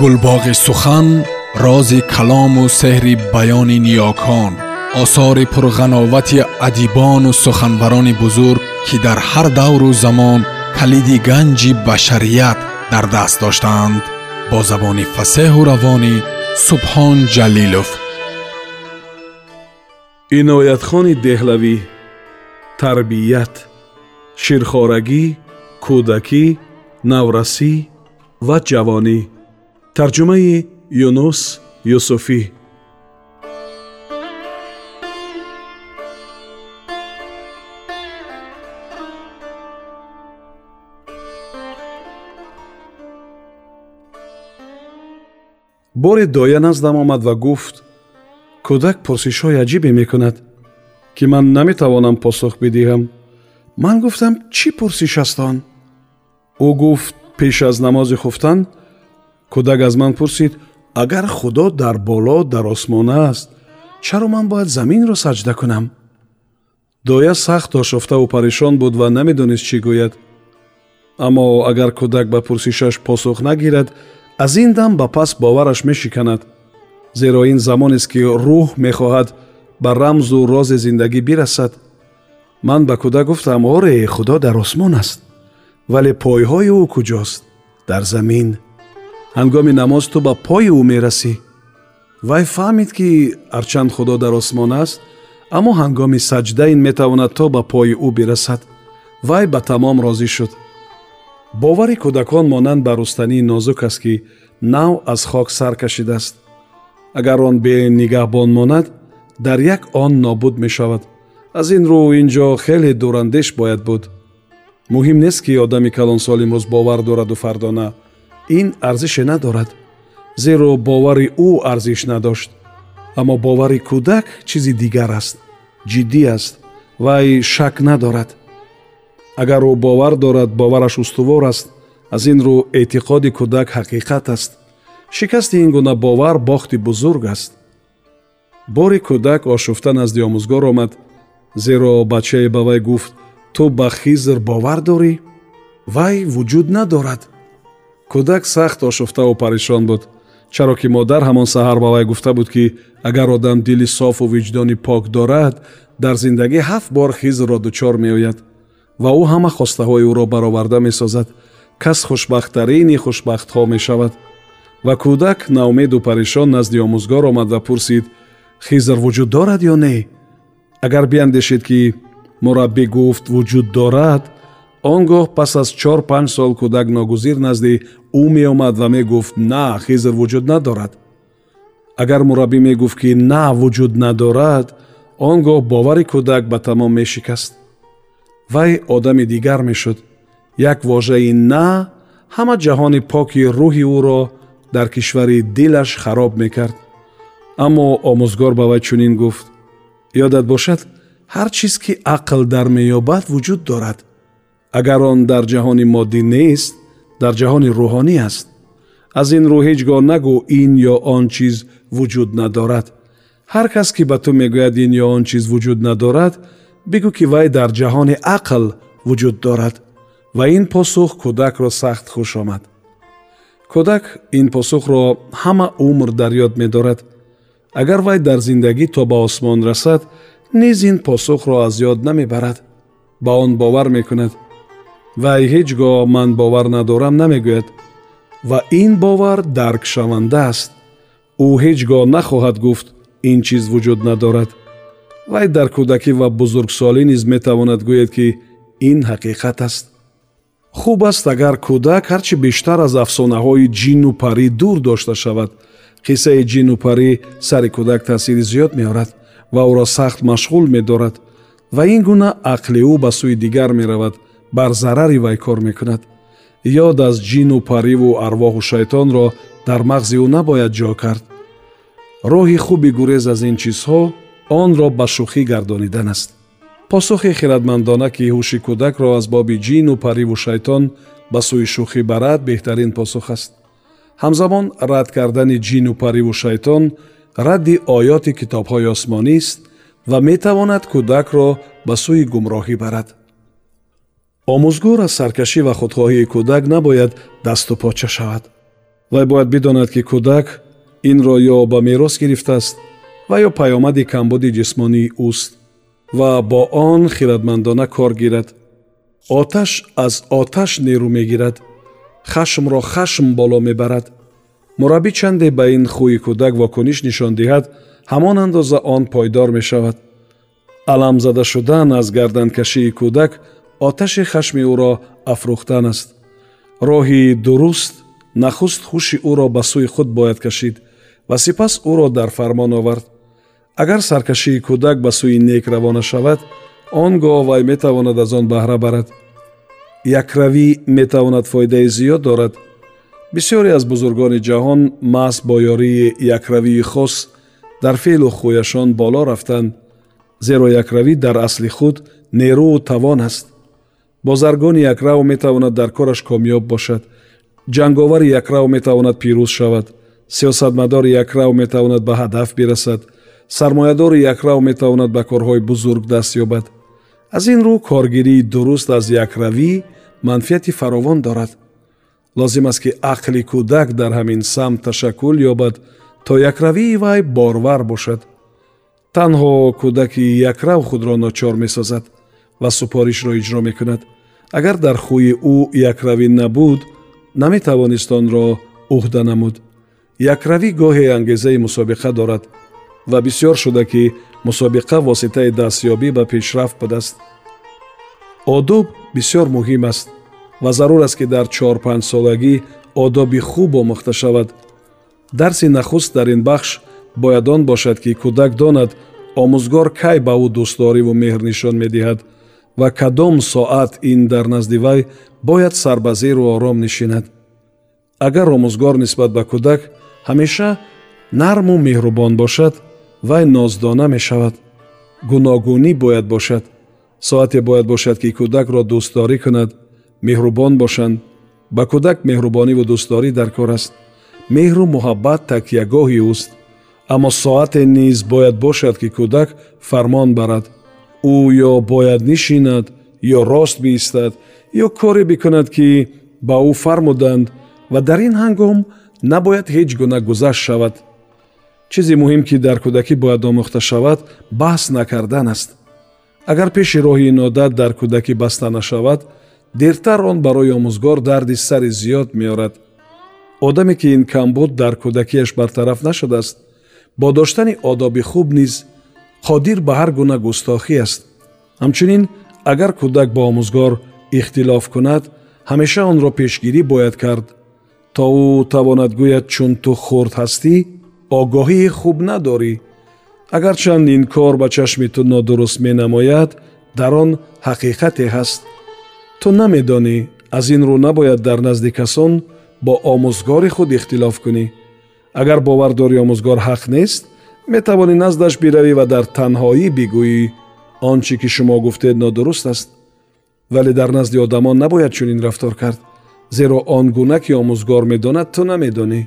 гулбоғи сухан рози калому сеҳри баёни ниёкон осори пурғановати адибону суханбарони бузург ки дар ҳар давру замон калиди ганҷи башарият дар даст доштаанд бо забони фасеҳу равонӣ субҳон ҷалилов. Иноятхони деҳлавӣ тарбият ширхорагӣ кӯдакӣ наврасӣ ва ҷавонӣ тарҷумаи юнус юсуфӣ боре доя наздам омад ва гуфт кӯдак пурсишҳои аҷибе мекунад ки ман наметавонам посух бидиҳам ман гуфтам чӣ пурсиш аст он ӯ гуфт пеш аз намози хуфтан кӯдак аз ман пурсид агар худо дар боло дар осмон аст чаро ман бояд заминро саҷда кунам? Доя сахт ошуфтаву парешон буд ва намедонист чӣ гӯяд. Аммо агар кӯдак ба пурсишаш посух нагирад аз ин дам ба пас бовараш мешиканад зеро ин замонест ки рӯҳ мехоҳад ба рамзу рози зиндагӣ бирасад. Ман ба кӯдак гуфтам оре худо дар осмон аст вале пойҳои ӯ куҷост дар замин ҳангоми намоз ту ба пои ӯ мерасӣ. Вай фаҳмид ки ҳарчанд худо дар осмон аст аммо ҳангоми саҷда ин метавонад то ба пои ӯ бирасад. Вай ба тамом розӣ шуд. Бовари кӯдакон монанд ба рустании нозук аст ки нав аз хок сар кашидааст агар он бе нигаҳбон монад дар як он нобуд мешавад. Аз ин рӯ ин ҷо хеле дурандеш бояд буд. Муҳим нест ки одами калонсол имрӯз бовар дораду фардо на ин арзише надорад зеро бовари ӯ арзиш надошт аммо бовари кӯдак чизи дигар аст ҷиддӣ аст вай шак надорад. Агар ӯ бовар дорад бовараш устувор аст аз ин рӯ эътиқоди кӯдак ҳақиқат аст. Шикасти ин гуна бовар бохти бузург аст. Бори кӯдак ошуфта назди омӯзгор омад зеро бачае ба вай гуфт ту ба хизр бовар дорӣ? Вай вуҷуд надорад кӯдак сахт ошуфтаву парешон буд. Чаро ки модар ҳамон саҳар ба вай гуфта буд ки агар одам дили софу виҷдони пок дорад дар зиндагӣ ҳафт бор хизрро дучор меояд ва ӯ ҳама хостаҳои ӯро бароварда месозад. Кас хушбахттарини хушбахтҳо мешавад. Ва кӯдак наумеду парешон назди омӯзгор омад ва пурсид хизр вуҷуд дорад ё не? Агар биандешед ки мураббӣ гуфт вуҷуд дорад он гоҳ пас аз чор панҷ сол кӯдак ногузир назди ӯ меомад ва мегуфт на хизр вуҷуд надорад агар мураббӣ мегуфт ки на вуҷуд надорад он гоҳ бовари кӯдак ба тамом мешикаст. Вай одами дигар мешуд. Як вожаи на ҳама ҷаҳони поки рӯҳи ӯро дар кишвари дилаш хароб мекард. Аммо омӯзгор ба вай чунин гуфт. Ёдат бошад ҳар чиз ки ақл дар меёбад вуҷуд дорад агар он дар ҷаҳони моддӣ нест дар ҷаҳони рӯҳонӣ аст. Аз ин рӯ ҳеҷ гоҳ нагӯ ин ё он чиз вуҷуд надорад. Ҳар кас ки ба ту мегӯяд ин ё он чиз вуҷуд надорад бигӯ ки вай дар ҷаҳони ақл вуҷуд дорад. Ва ин посух кӯдакро сахт хуш омад. Кӯдак ин посухро ҳама умр дар ёд медорад. Агар вай дар зиндагӣ то ба осмон расад низ ин посухро аз ёд намебарад. Ба он бовар мекунад вай ҳеҷ гоҳ ман бовар надорам намегӯяд. Ва ин бовар даркшаванда аст. Ӯ ҳеҷ гоҳ нахоҳад гуфт ин чиз вуҷуд надорад. Вай дар кӯдакӣ ва бузургсолӣ низ метавонад гӯяд ки ин ҳақиқат аст. Хуб аст агар кӯдак ҳарчи бештар аз афсонаҳои ҷинну парӣ дур дошта шавад. Қиссаи ҷинну парӣ сари кӯдак таъсири зиёд меорад ва ӯро сахт машғул медорад. Ва ин гуна ақли ӯ ба сӯи дигар меравад бар зарари вай кор мекунад. Ёд аз ҷину париву арвоҳу шайтонро дар мағзи ӯ набояд ҷо кард. Роҳи хуби гурез аз ин чизҳо онро ба шӯхӣ гардонидан аст. Посухи хиратмандона ки ҳуши кӯдакро аз боби ҷину париву шайтон ба сӯи шӯхӣ барад беҳтарин посух аст. Ҳамзамон рад кардани ҷину париву шайтон радди оёти китобҳои осмонист ва метавонад кӯдакро ба сӯи гумроҳӣ барад омӯзгор аз саркашӣ ва худхоҳии кӯдак набояд дасту поча шавад. Вай бояд бидонад ки кӯдак инро ё ба мерос гирифтааст ва ё паёмади камбуди ҷисмонии ӯст ва бо он хиратмандона кор гирад. Оташ аз оташ нерӯ мегирад хашмро хашм боло мебарад. Мураббӣ чанде ба ин хӯи кӯдак вокуниш нишон диҳад ҳамон андоза он пойдор мешавад. Аламзада шудан аз гарданкашии кӯдак оташи хашми ӯро афрӯхтан аст. Роҳи дуруст нахуст хуши ӯро ба сӯи худ бояд кашид ва сипас ӯро дар фармон овард. Агар саркашии кӯдак ба сӯи нек равона шавад он гоҳ вай метавонад аз он баҳра барад. Якравӣ метавонад фоидаи зиёд дорад. Бисёре аз бузургони ҷаҳон маҳз бо ёрии якравии хос дар феълу хӯяшон боло рафтанд зеро якравӣ дар асли худ нерӯу тавон аст бозаргони якрав метавонад дар кораш комёб бошад. Ҷанговари якрав метавонад пирӯз шавад. Сиёсатмадори якрав метавонад ба ҳадаф бирасад. Сармоядори якрав метавонад ба корҳои бузург даст ёбад. Аз ин рӯ коргирии дуруст аз якравӣ манфиати фаровон дорад. Лозим аст ки ақли кӯдак дар ҳамин самт ташаккул ёбад то якравии вай борвар бошад. Танҳо кӯдаки якрав худро ночор месозад ва супоришро иҷро мекунад. Агар дар хӯи ӯ якравӣ набуд наметавонист онро уҳда намуд. Якравӣ гоҳе ангезаи мусобиқа дорад ва бисьёр шуда ки мусобиқа воситаи дастёбӣ ба пешрафт будааст одоб бисьёр муҳим аст ва зарур аст ки дар чор-панҷсолагӣ одоби хуб омӯхта шавад. Дарси нахуст дар ин бахш бояд он бошад ки кӯдак донад омӯзгор кай ба ӯ дӯстдориву меҳр нишон медиҳад ва кадом соат ин дар назди вай бояд сарбазеру ором нишинад. Агар омӯзгор нисбат ба кӯдак ҳамеша нарму меҳрубон бошад вай ноздона мешавад. Гуногунӣ бояд бошад. Соате бояд бошад ки кӯдакро дӯстдорӣ кунад. Меҳрубон бошанд. Ба кӯдак меҳрубониву дӯстдорӣ дар кор аст. Меҳру муҳаббат такягоҳи ӯст. Аммо соате низ бояд бошад ки кӯдак фармон барад ӯ ё бояд нишинад ё рост биистад ё коре бикунад ки ба ӯ фармуданд ва дар ин ҳангом набояд ҳеҷ гуна гузашт шавад. Чизи муҳим ки дар кӯдакӣ бояд омӯхта шавад баҳс накардан аст. Агар пеши роҳи ин одат дар кӯдакӣ баста нашавад дертар он барои омӯзгор дарди сари зиёд меорад. Одаме ки ин камбуд дар кӯдакиаш бартараф нашудааст бо доштани одоби хуб низ қодир ба ҳар гуна густохӣ аст ҳамчунин агар кӯдак бо омӯзгор ихтилоф кунад ҳамеша онро пешгирӣ бояд кард то ӯ тавонад гӯяд чун ту хурд ҳастӣ огоҳии хуб надорӣ агарчанд ин кор ба чашми ту нодуруст менамояд дар он ҳақиқате ҳаст ту намедонӣ аз ин рӯ набояд дар назди касон бо омӯзгори худ ихтилоф кунӣ агар бовар дорӣ омӯзгор ҳақ нест метавонӣ наздаш биравӣ ва дар танҳоӣ бигӯӣ. Он чи ки шумо гуфтед нодуруст аст вале дар назди одамон набояд чунин рафтор кард зеро он гуна ки омӯзгор медонад ту намедонӣ.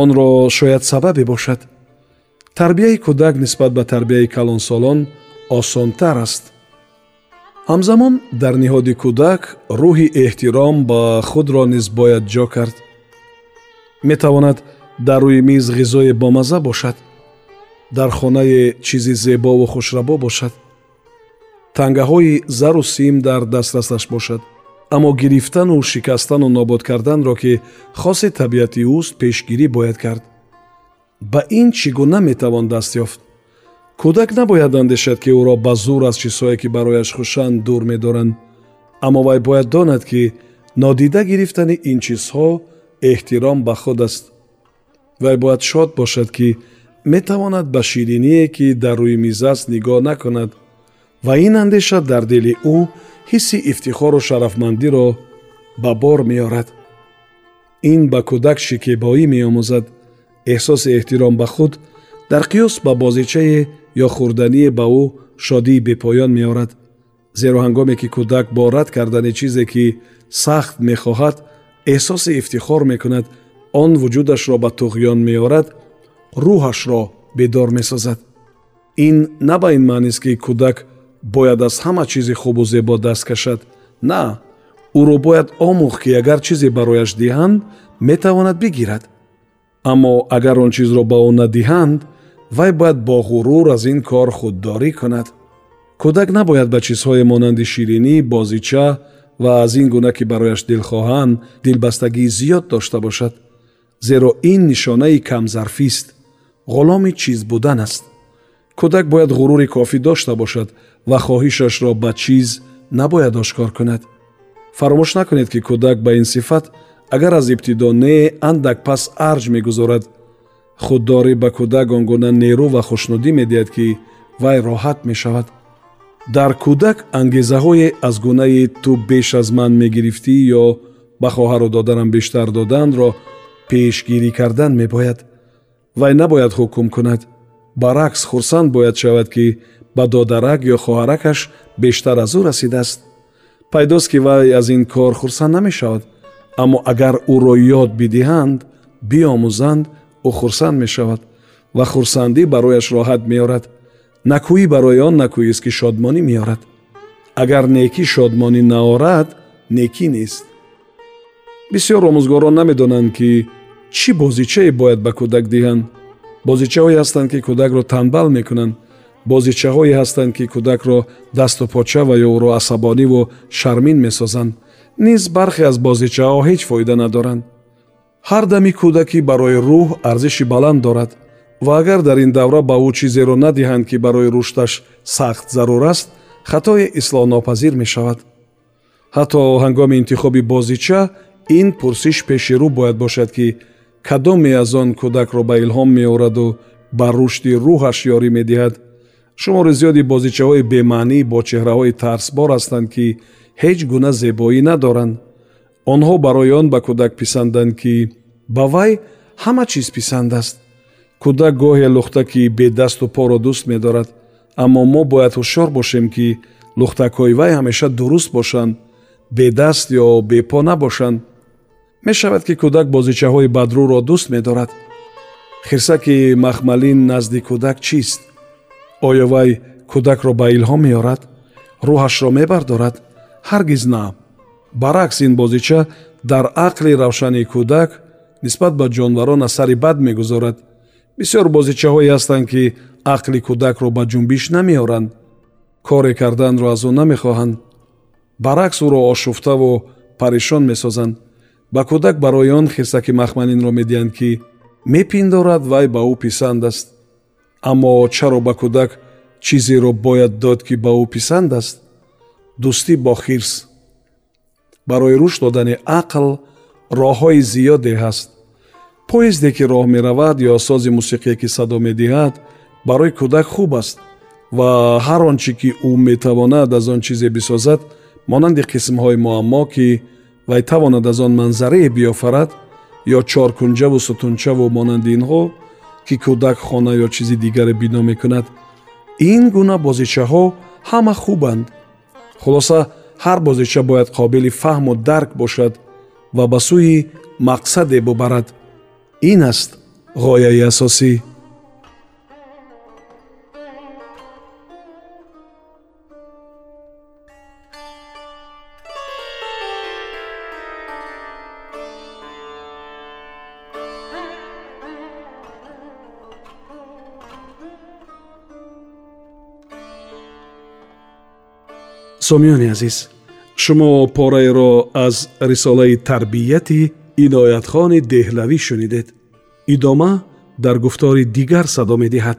Онро шояд сабабе бошад. Тарбияи кӯдак нисбат ба тарбияи калонсолон осонтар аст. Ҳамзамон дар ниҳоди кӯдак рӯҳи эҳтиром ба худро низ бояд ҷо кард. Метавонад дар рӯи миз ғизое бомазза бошад дар хонае чизи зебову хушрабо бошад. Тангаҳои зару сим дар дастрасаш бошад. Аммо гирифтану шикастану нобуд карданро ки хоси табиати ӯст пешгирӣ бояд кард. Ба ин чӣ гуна метавон даст ёфт? Кӯдак набояд андешад ки ӯро ба зур аз чизҳое ки барояш хушанд дур медоранд? Аммо вай бояд донад ки нодида гирифтани ин чизҳо эҳтиром ба худ аст. Вай бояд шод бошад ки метавонад ба шириние ки дар рӯи миз аст нигоҳ накунад ва ин андеша дар дили ӯ ҳисси ифтихору шарафмандиро ба бор меорад. Ин ба кӯдак шикебоӣ меомӯзад. Эҳсоси эҳтиром ба худ дар қиёс ба бозичае ё хӯрдание ба ӯ шодии бепоён меорад. Зеро ҳангоме ки кӯдак бо рад кардани чизе ки сахт мехоҳад эҳсоси ифтихор мекунад он вуҷудашро ба туғён меорад рӯҳашро бедор месозад. Ин на ба ин маънист ки кӯдак бояд аз ҳама чизи хубу зебо даст кашад на ӯро бояд омӯхт ки агар чизе барояш диҳанд метавонад бигирад. Аммо агар он чизро ба ӯ надиҳанд вай бояд бо ғурур аз ин кор худдорӣ кунад. Кӯдак набояд ба чизҳое монанди ширинӣ бозича ва аз ин гуна ки барояш дилхоҳанд дилбастагии зиёд дошта бошад. Зеро ин нишонаи камзарфист ғуломи чиз будан аст кӯдак бояд ғурури кофӣ дошта бошад ва хоҳишашро ба чиз набояд ошкор кунад фаромӯш накунед ки кӯдак ба ин сифат агар аз ибтидо не андак пас арҷ мегузорад худдорӣ ба кӯдак он гуна нерӯ ва хушнудӣ медиҳад ки вай роҳат мешавад дар кӯдак ангезаҳое аз гунаи ту беш аз ман мегирифтӣ ё ба хоҳару додарам бештар додандро пешгирӣ кардан мебояд вай набояд ҳукм кунад. Баръакс хурсанд бояд шавад ки ба додарак ё хоҳаракаш бештар аз ӯ расидааст. Пайдост ки вай аз ин кор хурсанд намешавад. Аммо агар ӯро ёд бидиҳанд биомӯзанд ӯ хурсанд мешавад ва хурсандӣ барояш роҳат меорад. Накӯӣ барои он накӯист ки шодмонӣ меорад. Агар некӣ шодмонӣ наорад некӣ нест. Бисьёр омӯзгорон намедонанд ки чӣ бозичае бояд ба кӯдак диҳанд? Бозичаҳое ҳастанд ки кӯдакро танбал мекунанд. Бозичаҳое ҳастанд ки кӯдакро дасту поча ва ё ӯро асабониву шармин месозанд. Низ бархе аз бозичаҳо ҳеҷ фоида надоранд. Ҳар дами кӯдакӣ барои рӯҳ арзиши баланд дорад. Ва агар дар ин давра ба ӯ чизеро надиҳанд ки барои рушташ сахт зарур аст хатое ислоҳнопазир мешавад. Ҳатто ҳангоми интихоби бозича ин пурсиш пеши рӯ бояд бошад ки кадоме аз он кӯдакро ба илҳом меораду ба рушди рӯҳаш ёрӣ медиҳад? Шумори зиёди бозичаҳои бемаънӣ бо чеҳраҳои тарсбор ҳастанд ки ҳеҷ гуна зебоӣ надоранд. Онҳо барои он ба кӯдак писанданд ки ба вай ҳама чиз писанд аст. Кӯдак гоҳе лухтаки бедасту поро дӯст медорад. Аммо мо бояд ҳушёр бошем ки лухтакҳои вай ҳамеша дуруст бошанд. Бедаст ё бепо набошанд мешавад ки кӯдак бозичаҳои бадрӯро дӯст медорад. Хирсаки махмалин назди кӯдак чист? Оё вай кӯдакро ба илҳом меорад? Рӯҳашро мебардорад? Ҳаргиз на. Баръакс ин бозича дар ақли равшани кӯдак нисбат ба ҷонварон асари бад мегузорад. Бисьёр бозичаҳое ҳастанд ки ақли кӯдакро ба ҷунбиш намеоранд. Коре карданро аз ӯ намехоҳанд. Баръакс ӯро ошуфтаву парешон месозанд ба кӯдак барои он хирсаки махманинро медиҳанд ки мепиндорад вай ба ӯ писанд аст. Аммо чаро ба кӯдак чизеро бояд дод ки ба ӯ писанд аст? Дӯстӣ бо хирс. Барои рушд додани ақл роҳҳои зиёде ҳаст. Поезде ки роҳ меравад ё сози мусиқие ки садо медиҳад барои кӯдак хуб аст ва ҳар он чӣ ки ӯ метавонад аз он чизе бисозад монанди қисмҳои муаммо ки вай тавонад аз он манзарае биёфарад ё чоркунҷаву сутунчаву монанди инҳо ки кӯдак хона ё чизи дигаре бино мекунад ин гуна бозичаҳо ҳама хубанд. Хулоса ҳар бозича бояд қобили фаҳму дарк бошад ва ба сӯи мақсаде бубарад. Ин аст ғояи асосӣ сомиёни азиз шумо пораеро аз рисолаи тарбияти иноятхони деҳлавӣ шунидед. Идома дар гуфтори дигар садо медиҳад